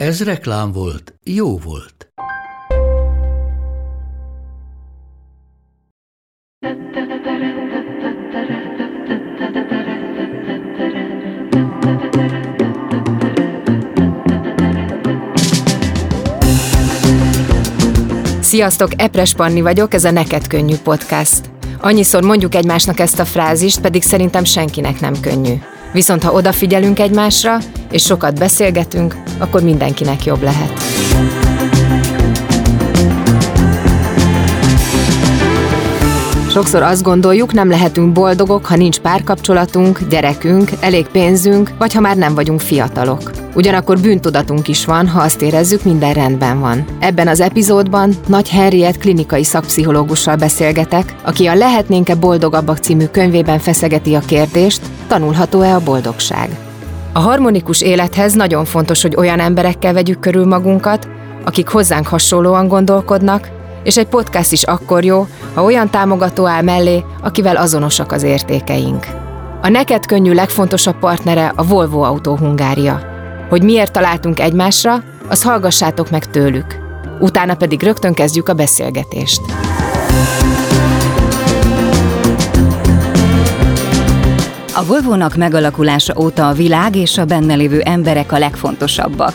Ez reklám volt, jó volt. Sziasztok, Epres Panni vagyok, ez a Neked Könnyű podcast. Annyiszor mondjuk egymásnak ezt a frázist, pedig szerintem senkinek nem könnyű. Viszont ha odafigyelünk egymásra, és sokat beszélgetünk, akkor mindenkinek jobb lehet. Sokszor azt gondoljuk, nem lehetünk boldogok, ha nincs párkapcsolatunk, gyerekünk, elég pénzünk, vagy ha már nem vagyunk fiatalok. Ugyanakkor bűntudatunk is van, ha azt érezzük, minden rendben van. Ebben az epizódban Nagy Henriett klinikai szakpszichológussal beszélgetek, aki a Lehetnénk-e boldogabbak című könyvében feszegeti a kérdést, tanulható-e a boldogság. A harmonikus élethez nagyon fontos, hogy olyan emberekkel vegyük körül magunkat, akik hozzánk hasonlóan gondolkodnak, és egy podcast is akkor jó, ha olyan támogató áll mellé, akivel azonosak az értékeink. A neked könnyű legfontosabb partnere a Volvo Autó Hungária. Hogy miért találtunk egymásra, az hallgassátok meg tőlük. Utána pedig rögtön kezdjük a beszélgetést. A Volvo-nak megalakulása óta a világ és a benne lévő emberek a legfontosabbak.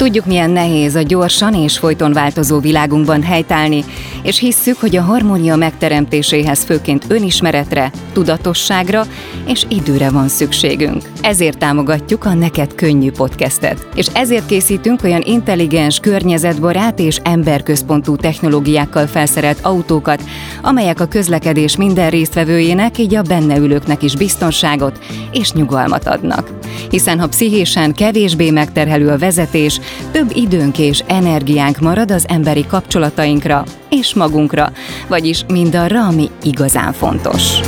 Tudjuk, milyen nehéz a gyorsan és folyton változó világunkban helytállni, és hisszük, hogy a harmónia megteremtéséhez főként önismeretre, tudatosságra és időre van szükségünk. Ezért támogatjuk a Neked Könnyű podcastet, és ezért készítünk olyan intelligens, környezetbarát és emberközpontú technológiákkal felszerelt autókat, amelyek a közlekedés minden résztvevőjének, így a benne ülőknek is biztonságot és nyugalmat adnak. Hiszen ha pszichésen kevésbé megterhelő a vezetés, több időnk és energiánk marad az emberi kapcsolatainkra és magunkra, vagyis mindarra, ami igazán fontos.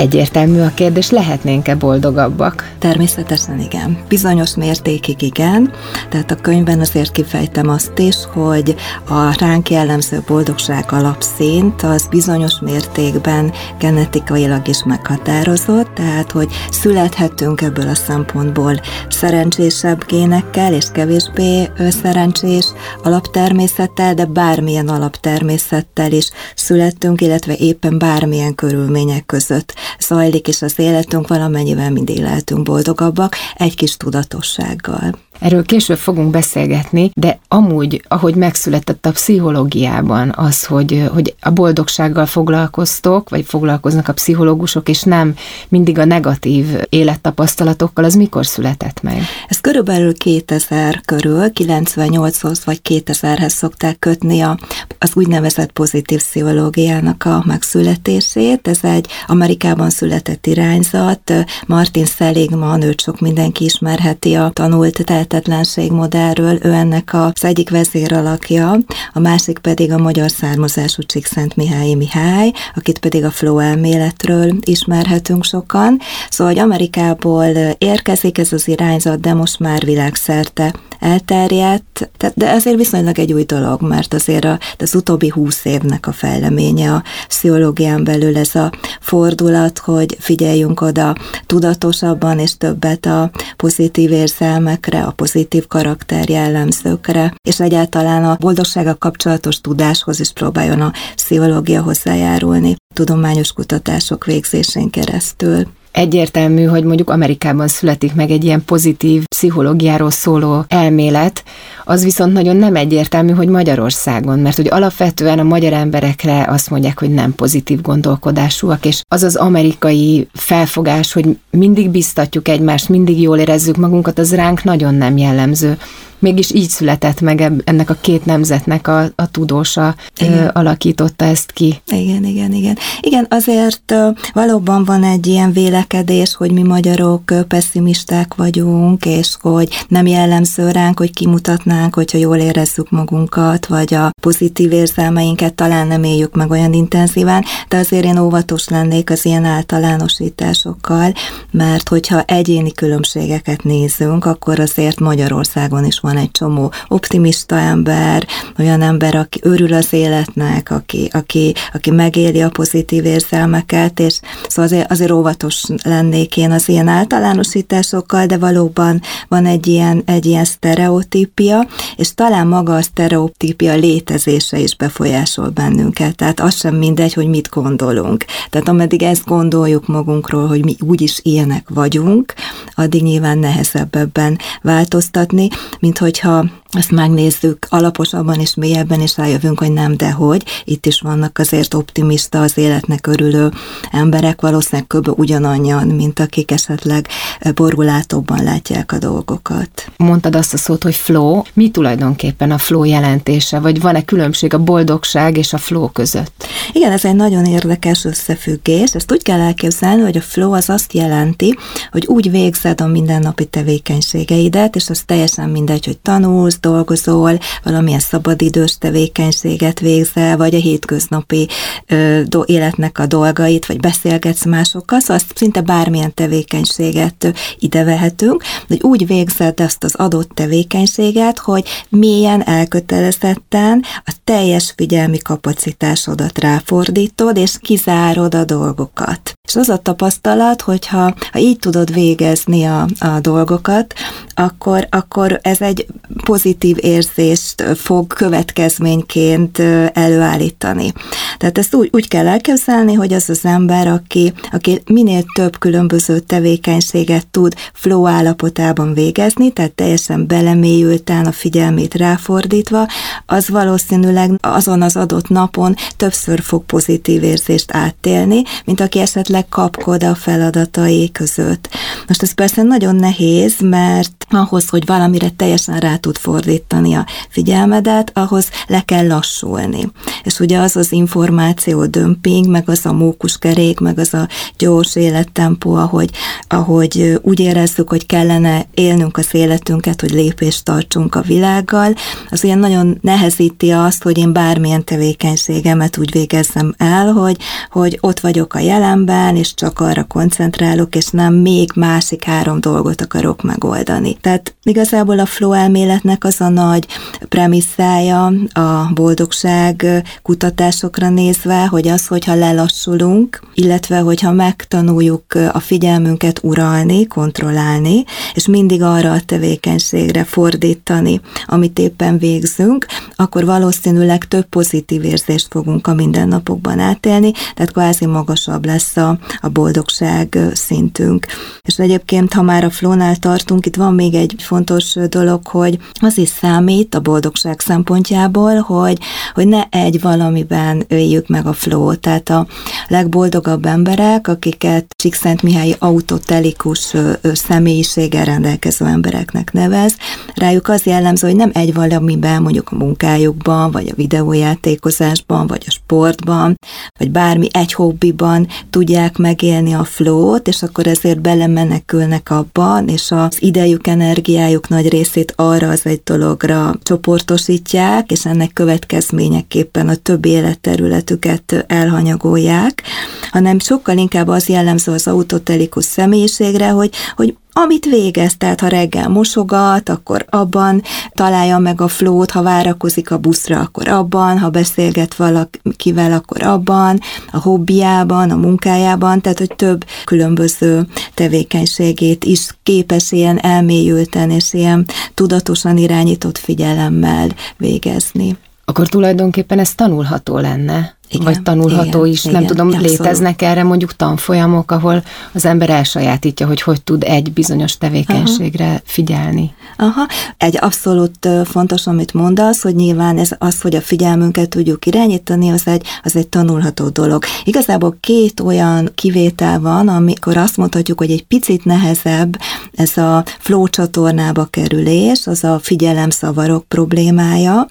Egyértelmű a kérdés, lehetnénk-e boldogabbak? Természetesen igen. Bizonyos mértékig igen. Tehát a könyvben azért kifejtem azt is, hogy a ránk jellemző boldogság alapszint az bizonyos mértékben genetikailag is meghatározott, tehát hogy születhetünk ebből a szempontból szerencsésebb génekkel és kevésbé szerencsés alaptermészettel, de bármilyen alaptermészettel is születtünk, illetve éppen bármilyen körülmények között zajlik, és az életünk valamennyivel mindig lehetünk boldogabbak, egy kis tudatossággal. Erről később fogunk beszélgetni, de amúgy, ahogy megszületett a pszichológiában az, hogy, hogy a boldogsággal foglalkoztok, vagy foglalkoznak a pszichológusok, és nem mindig a negatív élettapasztalatokkal, az mikor született meg? Ez körülbelül 2000 körül, 98-hoz vagy 2000-hez szokták kötni a, az úgynevezett pozitív pszichológiának a megszületését. Ez egy Amerikában született irányzat, Martin Seligman, őt sok mindenki ismerheti a tanult, tehát lehetetlenség modellről, ő ennek az egyik vezéralakja, a másik pedig a magyar származású Csíkszent Mihály Mihály, akit pedig a flow elméletről ismerhetünk sokan. Szóval, hogy Amerikából érkezik ez az irányzat, de most már világszerte elterjedt, de azért viszonylag egy új dolog, mert azért az utóbbi húsz évnek a fejleménye a pszichológián belül ez a fordulat, hogy figyeljünk oda tudatosabban és többet a pozitív érzelmekre, a pozitív karakter jellemzőkre, és egyáltalán a boldogsága kapcsolatos tudáshoz is próbáljon a pszichológia hozzájárulni tudományos kutatások végzésén keresztül. Egyértelmű, hogy mondjuk Amerikában születik meg egy ilyen pozitív pszichológiáról szóló elmélet, az viszont nagyon nem egyértelmű, hogy Magyarországon, mert hogy alapvetően a magyar emberekre azt mondják, hogy nem pozitív gondolkodásúak, és az az amerikai felfogás, hogy mindig biztatjuk egymást, mindig jól érezzük magunkat, az ránk nagyon nem jellemző. Mégis így született meg ennek a két nemzetnek a, a tudósa ö, alakította ezt ki. Igen, igen, igen. Igen, azért valóban van egy ilyen vélekedés, hogy mi magyarok pessimisták vagyunk, és hogy nem jellemző ránk, hogy kimutatnánk, hogyha jól érezzük magunkat, vagy a pozitív érzelmeinket talán nem éljük meg olyan intenzíven, de azért én óvatos lennék az ilyen általánosításokkal, mert hogyha egyéni különbségeket nézünk, akkor azért Magyarországon is van egy csomó optimista ember, olyan ember, aki örül az életnek, aki, aki, aki megéli a pozitív érzelmeket, és szóval azért, azért óvatos lennék én az ilyen általánosításokkal, de valóban van egy ilyen, egy ilyen sztereotípia, és talán maga a sztereotípia létezése is befolyásol bennünket. Tehát az sem mindegy, hogy mit gondolunk. Tehát ameddig ezt gondoljuk magunkról, hogy mi úgyis ilyenek vagyunk, addig nyilván nehezebb ebben változtatni, mint hogyha ezt megnézzük alaposabban és mélyebben, és rájövünk, hogy nem, de hogy. Itt is vannak azért optimista, az életnek örülő emberek, valószínűleg kb. ugyanannyian, mint akik esetleg borulátóbban látják a dolgokat. Mondtad azt a szót, hogy flow. Mi tulajdonképpen a flow jelentése, vagy van-e különbség a boldogság és a flow között? Igen, ez egy nagyon érdekes összefüggés. Ezt úgy kell elképzelni, hogy a flow az azt jelenti, hogy úgy végzed a mindennapi tevékenységeidet, és az teljesen mindegy, hogy tanulsz, dolgozol, valamilyen szabadidős tevékenységet végzel, vagy a hétköznapi ö, do, életnek a dolgait, vagy beszélgetsz másokkal, szóval azt szinte bármilyen tevékenységet ide vehetünk, de úgy végzed ezt az adott tevékenységet, hogy milyen elkötelezetten a teljes figyelmi kapacitásodat ráfordítod, és kizárod a dolgokat. És az a tapasztalat, hogyha ha így tudod végezni a, a dolgokat, akkor, akkor ez egy pozitív érzést fog következményként előállítani. Tehát ezt úgy, úgy kell elképzelni, hogy az az ember, aki, aki minél több különböző tevékenységet tud flow állapotában végezni, tehát teljesen belemélyülten a figyelmét ráfordítva, az valószínűleg azon az adott napon többször fog pozitív érzést áttélni, mint aki esetleg kapkod a feladatai között. Most ez persze nagyon nehéz, mert ahhoz, hogy valamire teljesen rá tud fordítani a figyelmedet, ahhoz le kell lassulni. És ugye az az információ dömping, meg az a mókuskerék, meg az a gyors élettempó, ahogy, ahogy úgy érezzük, hogy kellene élnünk az életünket, hogy lépést tartsunk a világgal, az ilyen nagyon nehezíti azt, hogy én bármilyen tevékenységemet úgy végezzem el, hogy, hogy ott vagyok a jelenben, és csak arra koncentrálok, és nem még másik három dolgot akarok megoldani. Tehát igazából a flow elméletnek az a nagy premisszája a boldogság kutatásokra nézve, hogy az, hogyha lelassulunk, illetve hogyha megtanuljuk a figyelmünket uralni, kontrollálni, és mindig arra a tevékenységre fordítani, amit éppen végzünk, akkor valószínűleg több pozitív érzést fogunk a mindennapokban átélni, tehát kvázi magasabb lesz a, a boldogság szintünk. És egyébként, ha már a flónál tartunk, itt van még egy fontos dolog, hogy az is számít a boldogság szempontjából, hogy, hogy ne egy valamiben öljük meg a flow tehát a legboldogabb emberek, akiket Csíkszentmihályi autotelikus személyiséggel rendelkező embereknek nevez, rájuk az jellemző, hogy nem egy valamiben, mondjuk a munkájukban, vagy a videójátékozásban, vagy a sportban, vagy bármi egy hobbiban tudják megélni a flow-t, és akkor ezért belemenekülnek abban, és az idejük, energiájuk nagy részét arra az egy dologra csoportosítják, és ennek következményeképpen a több életterületüket elhanyagolják, hanem sokkal inkább az jellemző az autotelikus személyiségre, hogy, hogy amit végez, tehát ha reggel mosogat, akkor abban találja meg a flót, ha várakozik a buszra, akkor abban, ha beszélget valakivel, akkor abban, a hobbiában, a munkájában, tehát hogy több különböző tevékenységét is képes ilyen elmélyülten és ilyen tudatosan irányított figyelemmel végezni. Akkor tulajdonképpen ez tanulható lenne? Igen, vagy tanulható igen, is. Igen, Nem tudom, abszolút. léteznek erre mondjuk tanfolyamok, ahol az ember elsajátítja, hogy hogy tud egy bizonyos tevékenységre Aha. figyelni. Aha, egy abszolút fontos, amit mondasz, hogy nyilván ez az, hogy a figyelmünket tudjuk irányítani, az egy, az egy tanulható dolog. Igazából két olyan kivétel van, amikor azt mondhatjuk, hogy egy picit nehezebb ez a flow csatornába kerülés, az a figyelemszavarok problémája,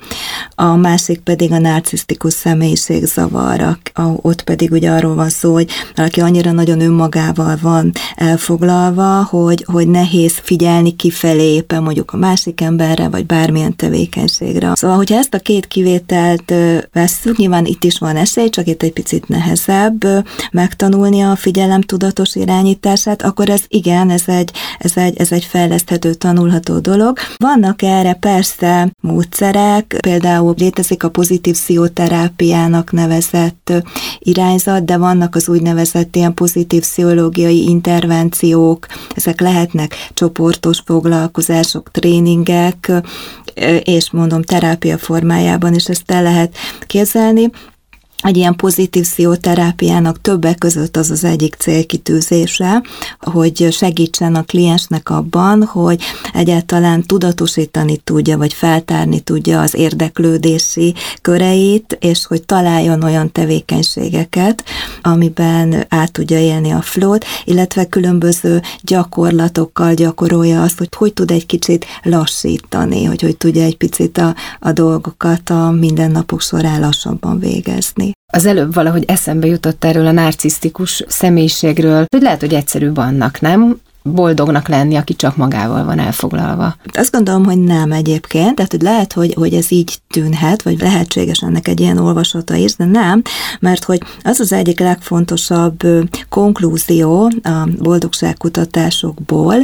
a másik pedig a narcisztikus személyiségzavar, ott pedig ugye arról van szó, hogy valaki annyira nagyon önmagával van elfoglalva, hogy, hogy nehéz figyelni kifelé, éppen mondjuk a másik emberre, vagy bármilyen tevékenységre. Szóval, hogyha ezt a két kivételt vesszük, nyilván itt is van esély, csak itt egy picit nehezebb megtanulni a figyelem tudatos irányítását, akkor ez igen, ez egy, ez egy, ez egy fejleszthető, tanulható dolog. Vannak erre persze módszerek, például létezik a pozitív pszichoterápiának nevezett irányzat, de vannak az úgynevezett ilyen pozitív pszichológiai intervenciók, ezek lehetnek csoportos foglalkozások, tréningek, és mondom terápia formájában is ezt el lehet képzelni egy ilyen pozitív pszichoterápiának többek között az az egyik célkitűzése, hogy segítsen a kliensnek abban, hogy egyáltalán tudatosítani tudja, vagy feltárni tudja az érdeklődési köreit, és hogy találjon olyan tevékenységeket, amiben át tudja élni a flót, illetve különböző gyakorlatokkal gyakorolja azt, hogy hogy tud egy kicsit lassítani, hogy hogy tudja egy picit a, a dolgokat a mindennapok során lassabban végezni. Az előbb valahogy eszembe jutott erről a narcisztikus személyiségről, hogy lehet, hogy egyszerűbb annak, nem? boldognak lenni, aki csak magával van elfoglalva. Azt gondolom, hogy nem egyébként, tehát hogy lehet, hogy, hogy ez így tűnhet, vagy lehetséges ennek egy ilyen olvasata is, de nem, mert hogy az az egyik legfontosabb konklúzió a boldogságkutatásokból,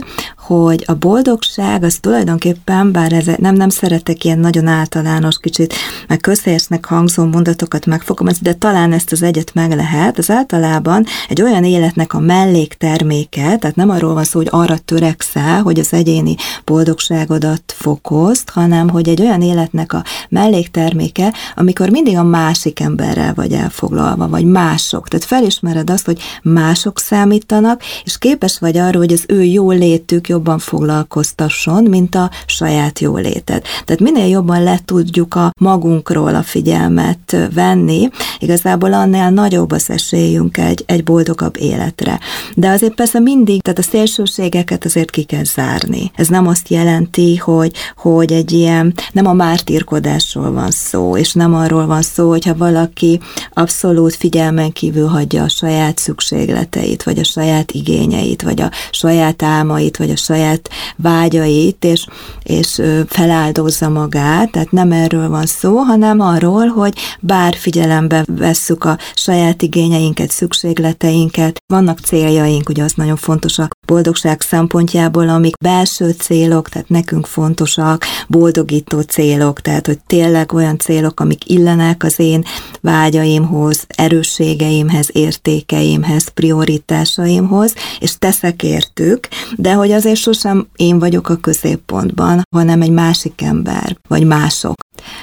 hogy a boldogság az tulajdonképpen, bár ez nem, nem szeretek ilyen nagyon általános, kicsit meg közhelyesnek hangzó mondatokat megfogalmazni, de talán ezt az egyet meg lehet, az általában egy olyan életnek a mellékterméke, tehát nem arról van szó, hogy arra törekszel, hogy az egyéni boldogságodat fokozt, hanem hogy egy olyan életnek a mellékterméke, amikor mindig a másik emberrel vagy elfoglalva, vagy mások. Tehát felismered azt, hogy mások számítanak, és képes vagy arra, hogy az ő jó létük jobban foglalkoztasson, mint a saját jóléted. Tehát minél jobban le tudjuk a magunkról a figyelmet venni, igazából annál nagyobb az esélyünk egy, egy boldogabb életre. De azért persze mindig, tehát a szélsőségeket azért ki kell zárni. Ez nem azt jelenti, hogy, hogy egy ilyen, nem a mártírkodásról van szó, és nem arról van szó, hogyha valaki abszolút figyelmen kívül hagyja a saját szükségleteit, vagy a saját igényeit, vagy a saját álmait, vagy a saját vágyait, és, és feláldozza magát, tehát nem erről van szó, hanem arról, hogy bár figyelembe vesszük a saját igényeinket, szükségleteinket, vannak céljaink, ugye az nagyon fontos a boldogság szempontjából, amik belső célok, tehát nekünk fontosak, boldogító célok, tehát hogy tényleg olyan célok, amik illenek az én vágyaimhoz, erősségeimhez, értékeimhez, prioritásaimhoz, és teszek értük, de hogy azért sosem én vagyok a középpontban, hanem egy másik ember, vagy mások.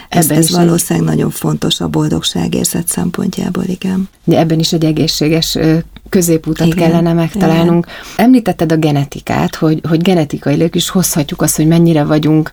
Ez, ez valószínűleg egy... nagyon fontos a boldogságérzet szempontjából, igen. De ebben is egy egészséges középutat igen, kellene megtalálnunk. Igen. Említetted a genetikát, hogy, hogy genetikailag is hozhatjuk azt, hogy mennyire vagyunk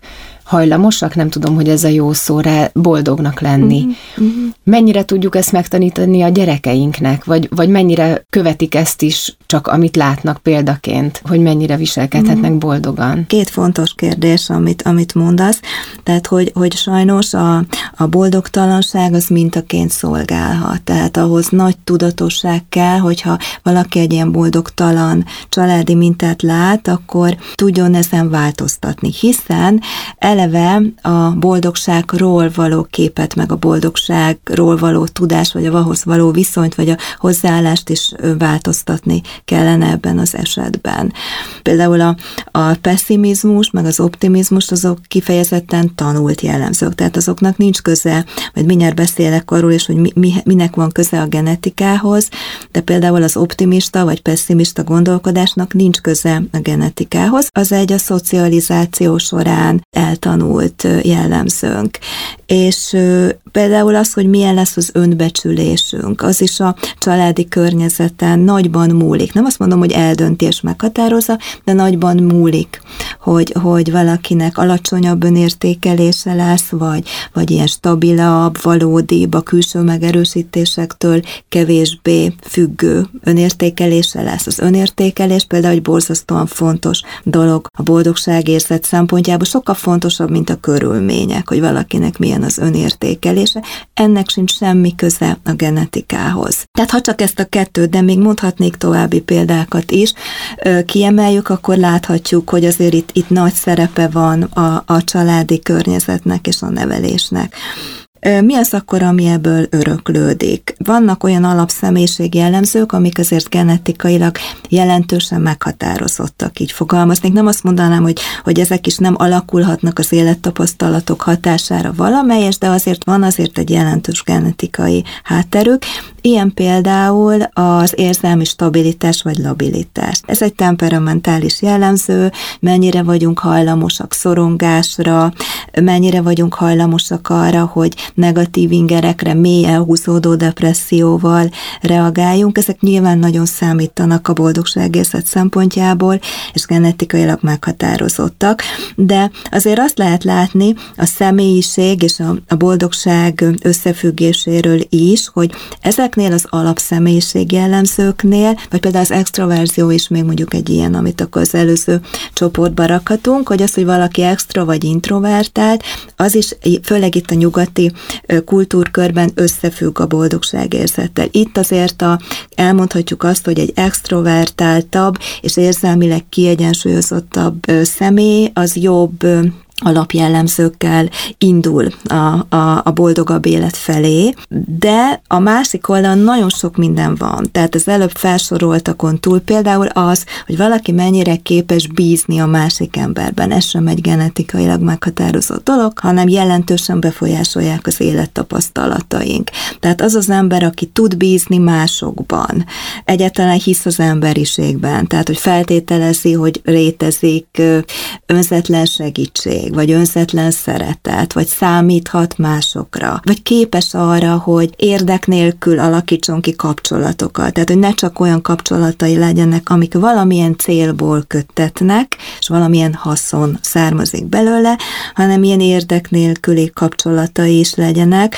hajlamosak, nem tudom, hogy ez a jó szó rá, boldognak lenni. Uh-huh. Mennyire tudjuk ezt megtanítani a gyerekeinknek, vagy, vagy mennyire követik ezt is csak amit látnak példaként, hogy mennyire viselkedhetnek uh-huh. boldogan? Két fontos kérdés, amit, amit mondasz, tehát hogy, hogy sajnos a, a boldogtalanság az mintaként szolgálhat, tehát ahhoz nagy tudatosság kell, hogyha valaki egy ilyen boldogtalan családi mintát lát, akkor tudjon ezen változtatni, hiszen el eleve a boldogságról való képet, meg a boldogságról való tudás, vagy a ahhoz való viszonyt, vagy a hozzáállást is változtatni kellene ebben az esetben. Például a, a pessimizmus, meg az optimizmus, azok kifejezetten tanult jellemzők, tehát azoknak nincs köze, majd mindjárt beszélek arról is, hogy mi, mi, minek van köze a genetikához, de például az optimista vagy pessimista gondolkodásnak nincs köze a genetikához, az egy a szocializáció során eltanult tanult jellemzőnk. És például az, hogy milyen lesz az önbecsülésünk, az is a családi környezeten nagyban múlik. Nem azt mondom, hogy eldönti és meghatározza, de nagyban múlik, hogy, hogy valakinek alacsonyabb önértékelése lesz, vagy, vagy ilyen stabilabb, valódibb, a külső megerősítésektől kevésbé függő önértékelése lesz. Az önértékelés például egy borzasztóan fontos dolog a boldogságérzet szempontjából, sokkal fontosabb, mint a körülmények, hogy valakinek milyen az önértékelése. Ennek sincs semmi köze a genetikához. Tehát ha csak ezt a kettőt, de még mondhatnék további példákat is, kiemeljük, akkor láthatjuk, hogy azért itt, itt nagy szerepe van a, a családi környezetnek és a nevelésnek. Mi az akkor, ami ebből öröklődik? Vannak olyan alapszemélyiség jellemzők, amik azért genetikailag jelentősen meghatározottak, így fogalmaznék. Nem azt mondanám, hogy, hogy ezek is nem alakulhatnak az élettapasztalatok hatására valamelyes, de azért van azért egy jelentős genetikai hátterük. Ilyen például az érzelmi stabilitás vagy labilitás. Ez egy temperamentális jellemző, mennyire vagyunk hajlamosak szorongásra, mennyire vagyunk hajlamosak arra, hogy negatív ingerekre, mély elhúzódó depresszióval reagáljunk. Ezek nyilván nagyon számítanak a boldogságérzet szempontjából, és genetikailag meghatározottak, de azért azt lehet látni a személyiség és a, boldogság összefüggéséről is, hogy ezeknél az alapszemélyiség jellemzőknél, vagy például az extroverzió is még mondjuk egy ilyen, amit akkor az előző csoportba rakhatunk, hogy az, hogy valaki extra vagy introvertált, az is, főleg itt a nyugati kultúrkörben összefügg a boldogságérzettel. Itt azért a, elmondhatjuk azt, hogy egy extrovertáltabb és érzelmileg kiegyensúlyozottabb személy az jobb alapjellemzőkkel indul a, a, a boldogabb élet felé, de a másik oldalon nagyon sok minden van. Tehát az előbb felsoroltakon túl például az, hogy valaki mennyire képes bízni a másik emberben. Ez sem egy genetikailag meghatározott dolog, hanem jelentősen befolyásolják az élettapasztalataink. Tehát az az ember, aki tud bízni másokban, egyáltalán hisz az emberiségben, tehát hogy feltételezi, hogy rétezik önzetlen segítség, segítség, vagy önzetlen szeretet, vagy számíthat másokra, vagy képes arra, hogy érdek nélkül alakítson ki kapcsolatokat. Tehát, hogy ne csak olyan kapcsolatai legyenek, amik valamilyen célból köttetnek, és valamilyen haszon származik belőle, hanem ilyen érdek nélküli kapcsolatai is legyenek,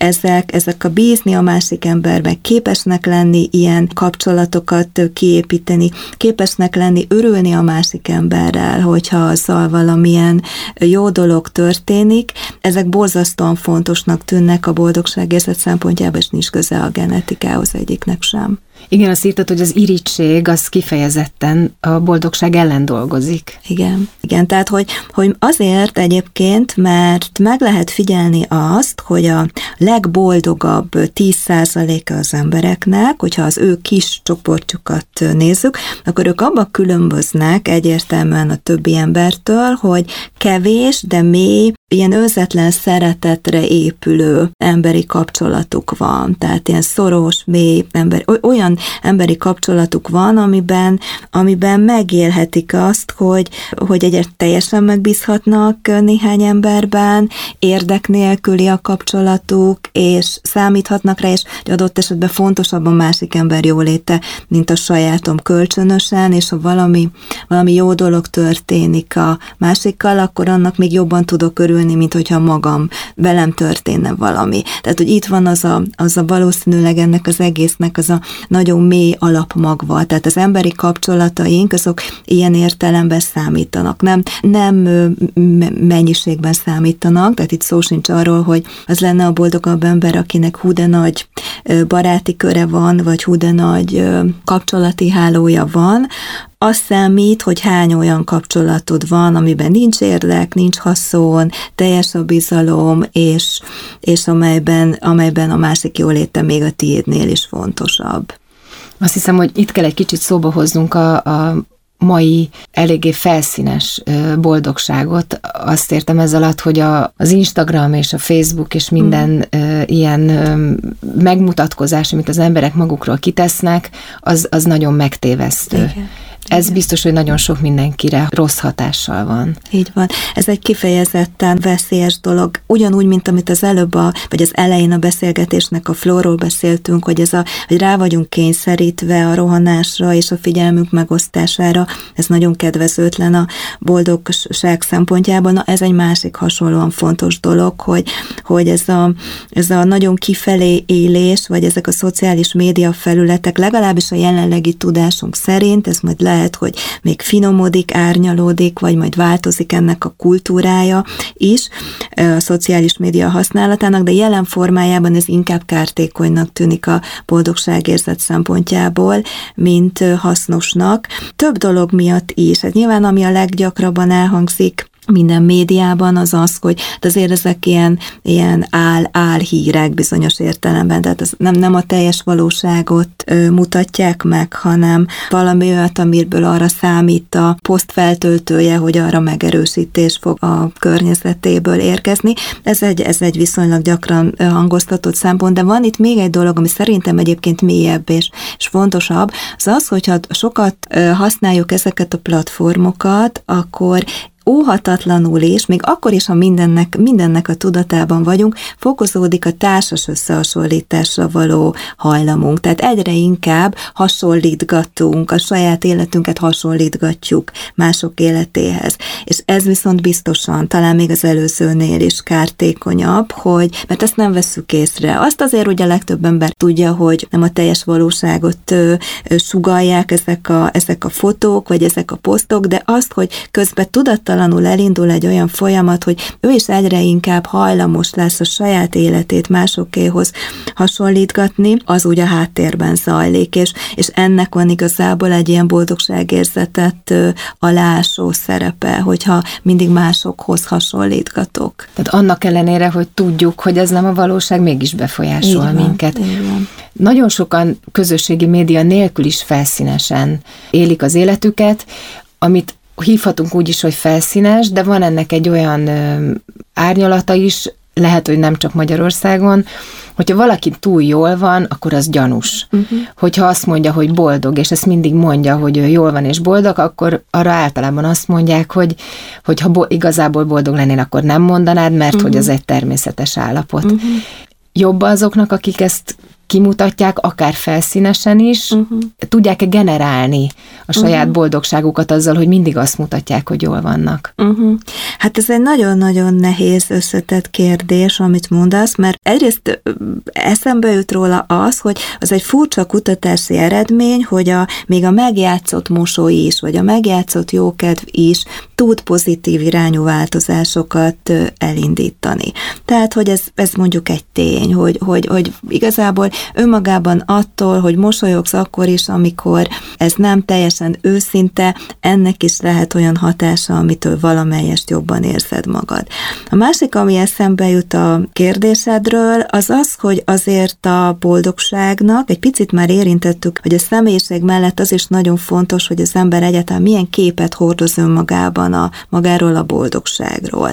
ezek, ezek a bízni a másik emberben, képesnek lenni ilyen kapcsolatokat kiépíteni, képesnek lenni, örülni a másik emberrel, hogyha azzal valamilyen jó dolog történik, ezek borzasztóan fontosnak tűnnek a boldogságérzet szempontjából, és nincs köze a genetikához egyiknek sem. Igen, azt írtad, hogy az irítség az kifejezetten a boldogság ellen dolgozik. Igen, igen, tehát hogy, hogy azért egyébként, mert meg lehet figyelni azt, hogy a legboldogabb 10%-a az embereknek, hogyha az ő kis csoportjukat nézzük, akkor ők abban különböznek egyértelműen a többi embertől, hogy kevés, de mély, ilyen önzetlen szeretetre épülő emberi kapcsolatuk van. Tehát ilyen szoros, mély, ember, olyan emberi kapcsolatuk van, amiben, amiben megélhetik azt, hogy, hogy egyet teljesen megbízhatnak néhány emberben, érdek nélküli a kapcsolatuk, és számíthatnak rá, és adott esetben fontosabb a másik ember jóléte, mint a sajátom kölcsönösen, és ha valami, valami jó dolog történik a másikkal, akkor annak még jobban tudok örülni, mint hogyha magam, velem történne valami. Tehát, hogy itt van az a, az a valószínűleg ennek az egésznek az a nagyon mély alapmagva, tehát az emberi kapcsolataink, azok ilyen értelemben számítanak, nem, nem mennyiségben számítanak, tehát itt szó sincs arról, hogy az lenne a boldogabb ember, akinek hú de nagy baráti köre van, vagy hú de nagy kapcsolati hálója van, az számít, hogy hány olyan kapcsolatod van, amiben nincs érdek, nincs haszon, teljes a bizalom, és, és amelyben, amelyben a másik jóléte még a tiédnél is fontosabb. Azt hiszem, hogy itt kell egy kicsit szóba hoznunk a, a mai eléggé felszínes boldogságot. Azt értem ez alatt, hogy a, az Instagram és a Facebook és minden mm. ilyen megmutatkozás, amit az emberek magukról kitesznek, az, az nagyon megtévesztő. Igen Ez Igen. biztos, hogy nagyon sok mindenkire rossz hatással van. Így van. Ez egy kifejezetten veszélyes dolog. Ugyanúgy, mint amit az előbb, a, vagy az elején a beszélgetésnek a flóról beszéltünk, hogy ez a, hogy rá vagyunk kényszerítve a rohanásra és a figyelmünk megosztására, ez nagyon kedvezőtlen a boldogság szempontjában. Na, ez egy másik hasonlóan fontos dolog, hogy, hogy ez, a, ez a nagyon kifelé élés, vagy ezek a szociális média felületek, legalábbis a jelenlegi tudásunk szerint, ez majd lehet, hogy még finomodik, árnyalódik, vagy majd változik ennek a kultúrája is a szociális média használatának, de jelen formájában ez inkább kártékonynak tűnik a boldogságérzet szempontjából, mint hasznosnak. Több dolog miatt is. Hát nyilván ami a leggyakrabban elhangzik, minden médiában az az, hogy azért ezek ilyen, ilyen áll, álhírek bizonyos értelemben, tehát ez nem, nem a teljes valóságot ö, mutatják meg, hanem valami olyat, amiből arra számít a posztfeltöltője, hogy arra megerősítés fog a környezetéből érkezni. Ez egy, ez egy viszonylag gyakran hangoztatott szempont, de van itt még egy dolog, ami szerintem egyébként mélyebb és, és fontosabb, az az, hogyha sokat használjuk ezeket a platformokat, akkor óhatatlanul is, még akkor is, ha mindennek, mindennek a tudatában vagyunk, fokozódik a társas összehasonlításra való hajlamunk. Tehát egyre inkább hasonlítgatunk, a saját életünket hasonlítgatjuk mások életéhez. És ez viszont biztosan, talán még az előzőnél is kártékonyabb, hogy, mert ezt nem veszük észre. Azt azért ugye a legtöbb ember tudja, hogy nem a teljes valóságot ö, ö, sugalják ezek a, ezek a fotók, vagy ezek a posztok, de azt, hogy közben tudattalan tudattalanul elindul egy olyan folyamat, hogy ő is egyre inkább hajlamos lesz a saját életét másokéhoz hasonlítgatni, az úgy a háttérben zajlik, és, és ennek van igazából egy ilyen boldogságérzetet alásó szerepe, hogyha mindig másokhoz hasonlítgatok. Tehát annak ellenére, hogy tudjuk, hogy ez nem a valóság, mégis befolyásol Igen, minket. Igen. Nagyon sokan közösségi média nélkül is felszínesen élik az életüket, amit hívhatunk úgy is, hogy felszínes, de van ennek egy olyan ö, árnyalata is, lehet, hogy nem csak Magyarországon, hogyha valaki túl jól van, akkor az gyanús. Uh-huh. Hogyha azt mondja, hogy boldog, és ezt mindig mondja, hogy ő jól van és boldog, akkor arra általában azt mondják, hogy, hogy ha bo- igazából boldog lennél, akkor nem mondanád, mert uh-huh. hogy ez egy természetes állapot. Uh-huh. Jobb azoknak, akik ezt kimutatják, akár felszínesen is, uh-huh. tudják-e generálni a saját uh-huh. boldogságukat azzal, hogy mindig azt mutatják, hogy jól vannak? Uh-huh. Hát ez egy nagyon-nagyon nehéz összetett kérdés, amit mondasz, mert egyrészt eszembe jut róla az, hogy az egy furcsa kutatási eredmény, hogy a, még a megjátszott mosoly is, vagy a megjátszott jókedv is tud pozitív irányú változásokat elindítani. Tehát, hogy ez, ez mondjuk egy tény, hogy, hogy, hogy igazából önmagában attól, hogy mosolyogsz akkor is, amikor ez nem teljesen őszinte, ennek is lehet olyan hatása, amitől valamelyest jobban érzed magad. A másik, ami eszembe jut a kérdésedről, az az, hogy azért a boldogságnak, egy picit már érintettük, hogy a személyiség mellett az is nagyon fontos, hogy az ember egyáltalán milyen képet hordoz önmagában a, magáról a boldogságról.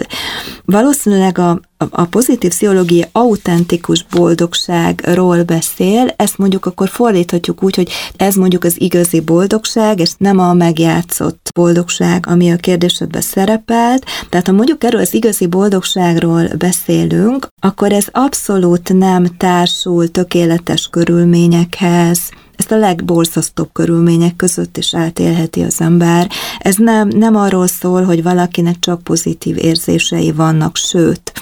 Valószínűleg a, a pozitív pszichológia autentikus boldogságról beszél, ezt mondjuk akkor fordíthatjuk úgy, hogy ez mondjuk az igazi boldogság, és nem a megjátszott boldogság, ami a kérdésedben szerepelt. Tehát ha mondjuk erről az igazi boldogságról beszélünk, akkor ez abszolút nem társul tökéletes körülményekhez, ezt a legborzasztóbb körülmények között is átélheti az ember. Ez nem, nem arról szól, hogy valakinek csak pozitív érzései vannak, sőt,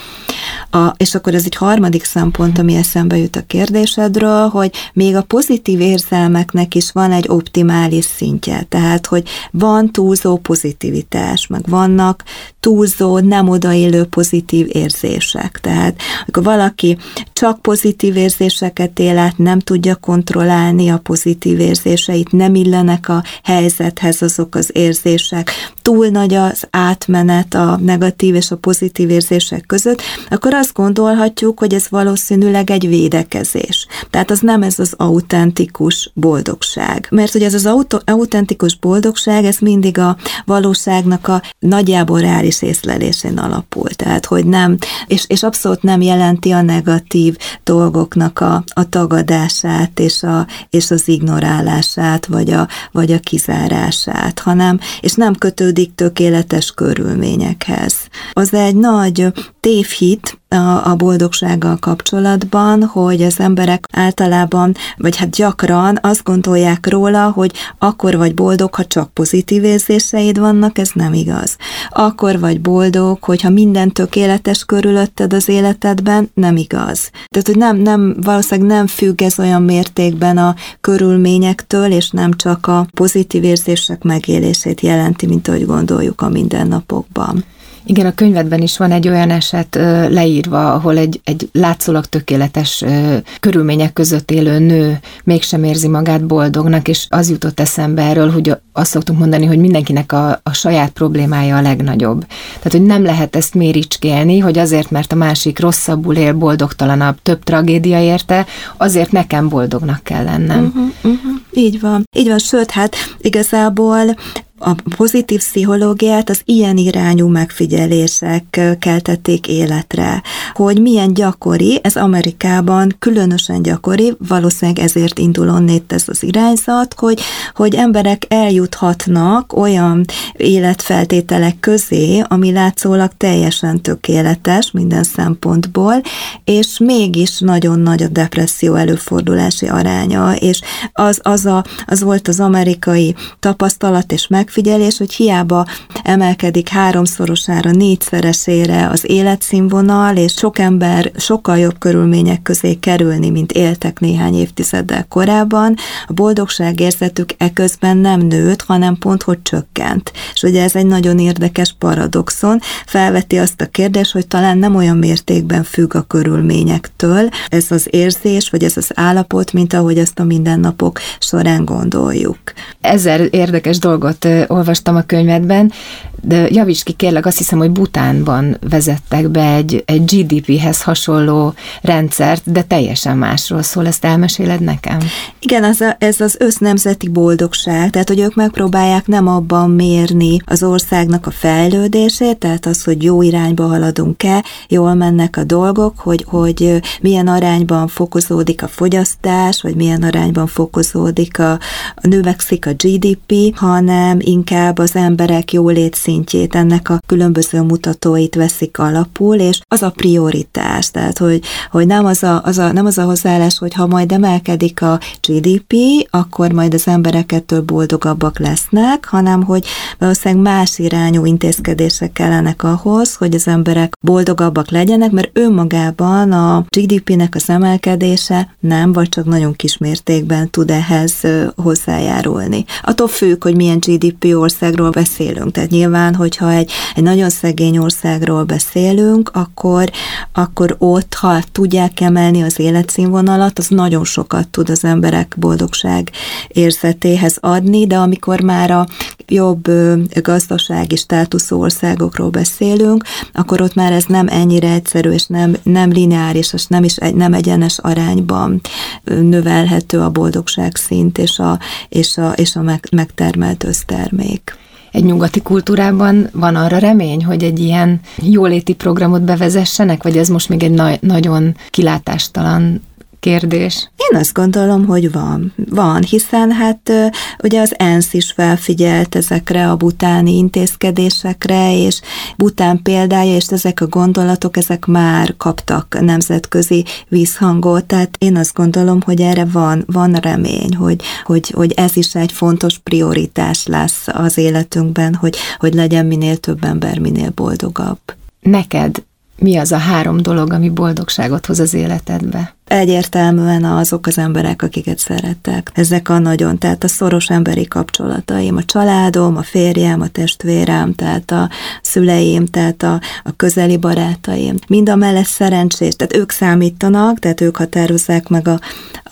a, és akkor ez egy harmadik szempont, ami eszembe jut a kérdésedről, hogy még a pozitív érzelmeknek is van egy optimális szintje, tehát, hogy van túlzó pozitivitás, meg vannak túlzó, nem odaélő pozitív érzések. Tehát, amikor valaki csak pozitív érzéseket él át, nem tudja kontrollálni a pozitív érzéseit, nem illenek a helyzethez azok az érzések, túl nagy az átmenet a negatív és a pozitív érzések között, akkor azt gondolhatjuk, hogy ez valószínűleg egy védekezés. Tehát az nem ez az autentikus boldogság. Mert hogy ez az auto, autentikus boldogság, ez mindig a valóságnak a nagyjából reális észlelésén alapul. Tehát, hogy nem, és, és abszolút nem jelenti a negatív dolgoknak a, a tagadását és, a, és az ignorálását, vagy a, vagy a kizárását, hanem, és nem kötődik tökéletes körülményekhez. Az egy nagy tévhit, a, a boldogsággal kapcsolatban, hogy az emberek általában, vagy hát gyakran azt gondolják róla, hogy akkor vagy boldog, ha csak pozitív érzéseid vannak, ez nem igaz. Akkor vagy boldog, hogyha minden tökéletes körülötted az életedben, nem igaz. Tehát, hogy nem, nem, valószínűleg nem függ ez olyan mértékben a körülményektől, és nem csak a pozitív érzések megélését jelenti, mint ahogy gondoljuk a mindennapokban. Igen, a könyvedben is van egy olyan eset leírva, ahol egy, egy látszólag tökéletes körülmények között élő nő mégsem érzi magát boldognak, és az jutott eszembe erről, hogy azt szoktunk mondani, hogy mindenkinek a, a saját problémája a legnagyobb. Tehát, hogy nem lehet ezt méricskélni, hogy azért, mert a másik rosszabbul él, boldogtalanabb, több tragédia érte, azért nekem boldognak kell lennem. Uh-huh, uh-huh. Így van. Így van, sőt, hát igazából a pozitív pszichológiát az ilyen irányú megfigyelések keltették életre, hogy milyen gyakori, ez Amerikában különösen gyakori, valószínűleg ezért indul onnét ez az irányzat, hogy, hogy emberek eljuthatnak olyan életfeltételek közé, ami látszólag teljesen tökéletes minden szempontból, és mégis nagyon nagy a depresszió előfordulási aránya, és az, az, a, az volt az amerikai tapasztalat és meg megfigyelés, hogy hiába emelkedik háromszorosára, négyszeresére az életszínvonal, és sok ember sokkal jobb körülmények közé kerülni, mint éltek néhány évtizeddel korábban, a boldogság érzetük eközben nem nőtt, hanem pont, hogy csökkent. És ugye ez egy nagyon érdekes paradoxon, felveti azt a kérdést, hogy talán nem olyan mértékben függ a körülményektől ez az érzés, vagy ez az állapot, mint ahogy ezt a mindennapok során gondoljuk. Ezer érdekes dolgot olvastam a könyvedben, de javíts ki kérlek, azt hiszem, hogy Butánban vezettek be egy, egy GDP-hez hasonló rendszert, de teljesen másról szól, ezt elmeséled nekem? Igen, az a, ez az össznemzeti boldogság, tehát hogy ők megpróbálják nem abban mérni az országnak a fejlődését, tehát az, hogy jó irányba haladunk-e, jól mennek a dolgok, hogy, hogy milyen arányban fokozódik a fogyasztás, vagy milyen arányban fokozódik a, növekszik a GDP, hanem inkább az emberek jólét szintjét, ennek a különböző mutatóit veszik alapul, és az a prioritás, tehát hogy, hogy nem, az a, az a, nem az a hozzáállás, hogy ha majd emelkedik a GDP, akkor majd az emberek ettől boldogabbak lesznek, hanem hogy valószínűleg más irányú intézkedések kellenek ahhoz, hogy az emberek boldogabbak legyenek, mert önmagában a GDP-nek az emelkedése nem, vagy csak nagyon kis mértékben tud ehhez hozzájárulni. Attól függ, hogy milyen GDP országról beszélünk. Tehát nyilván, hogyha egy, egy nagyon szegény országról beszélünk, akkor, akkor ott, ha tudják emelni az életszínvonalat, az nagyon sokat tud az emberek boldogság érzetéhez adni, de amikor már a jobb gazdasági státuszú országokról beszélünk, akkor ott már ez nem ennyire egyszerű, és nem, nem lineáris, és nem is egy, nem egyenes arányban növelhető a boldogság szint és a, és a, és a meg, megtermelt össztermék egy nyugati kultúrában van arra remény, hogy egy ilyen jóléti programot bevezessenek, vagy ez most még egy na- nagyon kilátástalan kérdés? Én azt gondolom, hogy van. Van, hiszen hát ugye az ENSZ is felfigyelt ezekre a butáni intézkedésekre, és Bután példája, és ezek a gondolatok, ezek már kaptak nemzetközi vízhangot, tehát én azt gondolom, hogy erre van, van remény, hogy, hogy, hogy ez is egy fontos prioritás lesz az életünkben, hogy, hogy legyen minél több ember, minél boldogabb. Neked mi az a három dolog, ami boldogságot hoz az életedbe? Egyértelműen azok az emberek, akiket szerettek. Ezek a nagyon, tehát a szoros emberi kapcsolataim, a családom, a férjem, a testvérem, tehát a szüleim, tehát a, a közeli barátaim. Mind a mellett szerencsés, tehát ők számítanak, tehát ők határozzák meg a,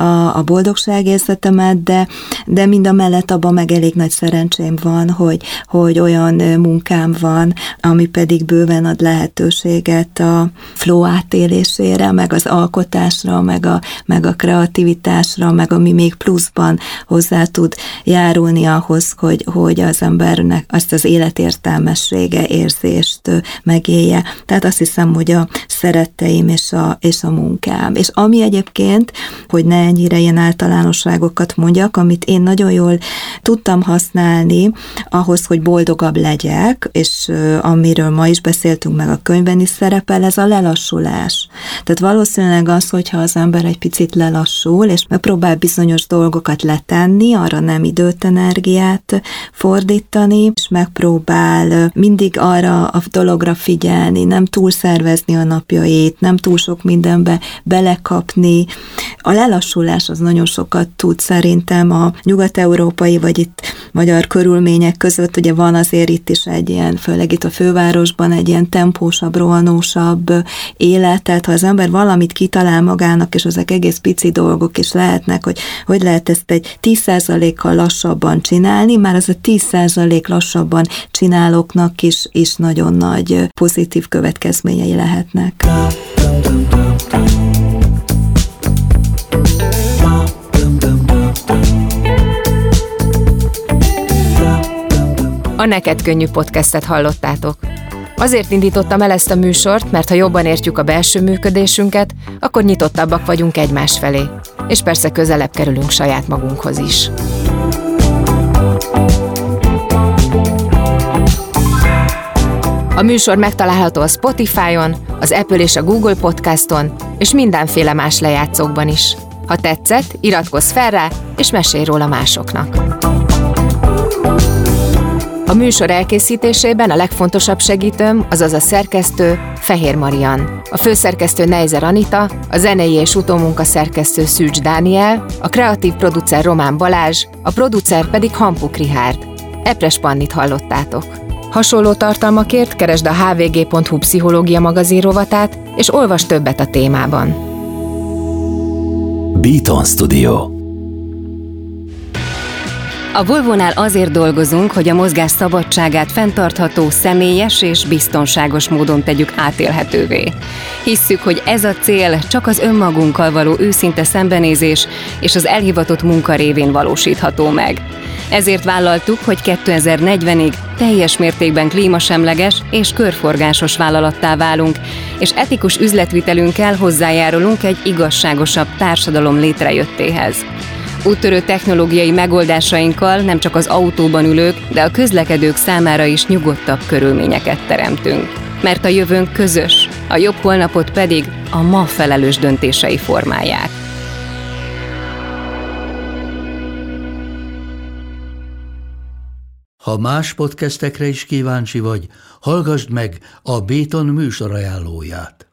a, a boldogságérzetemet, de, de mind a mellett abban meg elég nagy szerencsém van, hogy, hogy olyan munkám van, ami pedig bőven ad lehetőséget a flow átélésére, meg az alkotásra, meg a, meg a kreativitásra, meg ami még pluszban hozzá tud járulni ahhoz, hogy, hogy az embernek azt az életértelmessége érzést megélje. Tehát azt hiszem, hogy a szeretteim és a, és a munkám. És ami egyébként, hogy ne ennyire ilyen általánosságokat mondjak, amit én nagyon jól tudtam használni ahhoz, hogy boldogabb legyek, és amiről ma is beszéltünk, meg a könyvben is szerepel, ez a lelassulás. Tehát valószínűleg az, hogyha az ember egy picit lelassul, és megpróbál bizonyos dolgokat letenni, arra nem időt, energiát fordítani, és megpróbál mindig arra a dologra figyelni, nem túl szervezni a napjait, nem túl sok mindenbe belekapni. A lelassulás az nagyon sokat tud szerintem a nyugat-európai, vagy itt magyar körülmények között, ugye van azért itt is egy ilyen, főleg itt a fővárosban egy ilyen tempósabb, rohanósabb élet, tehát ha az ember valamit kitalál magának, és ezek egész pici dolgok is lehetnek, hogy hogy lehet ezt egy 10%-kal lassabban csinálni, már az a 10% lassabban csinálóknak is, is nagyon nagy pozitív következményei lehetnek. A Neked Könnyű podcastet hallottátok. Azért indítottam el ezt a műsort, mert ha jobban értjük a belső működésünket, akkor nyitottabbak vagyunk egymás felé. És persze közelebb kerülünk saját magunkhoz is. A műsor megtalálható a Spotify-on, az Apple és a Google Podcaston, és mindenféle más lejátszókban is. Ha tetszett, iratkozz fel rá, és mesélj róla másoknak. A műsor elkészítésében a legfontosabb segítőm, azaz a szerkesztő Fehér Marian, a főszerkesztő Neizer Anita, a zenei és utómunka szerkesztő Szűcs Dániel, a kreatív producer Román Balázs, a producer pedig Hampuk Rihárd. Epres Pannit hallottátok. Hasonló tartalmakért keresd a hvg.hu pszichológia magazin rovatát, és olvas többet a témában. Beaton Studio A Volvonál azért dolgozunk, hogy a mozgás szabadságát fenntartható, személyes és biztonságos módon tegyük átélhetővé. Hisszük, hogy ez a cél csak az önmagunkkal való őszinte szembenézés és az elhivatott munka révén valósítható meg. Ezért vállaltuk, hogy 2040-ig teljes mértékben klímasemleges és körforgásos vállalattá válunk, és etikus üzletvitelünkkel hozzájárulunk egy igazságosabb társadalom létrejöttéhez. Úttörő technológiai megoldásainkkal nem csak az autóban ülők, de a közlekedők számára is nyugodtabb körülményeket teremtünk. Mert a jövőnk közös, a jobb holnapot pedig a ma felelős döntései formálják. Ha más podcastekre is kíváncsi vagy, hallgassd meg a Béton műsor ajánlóját.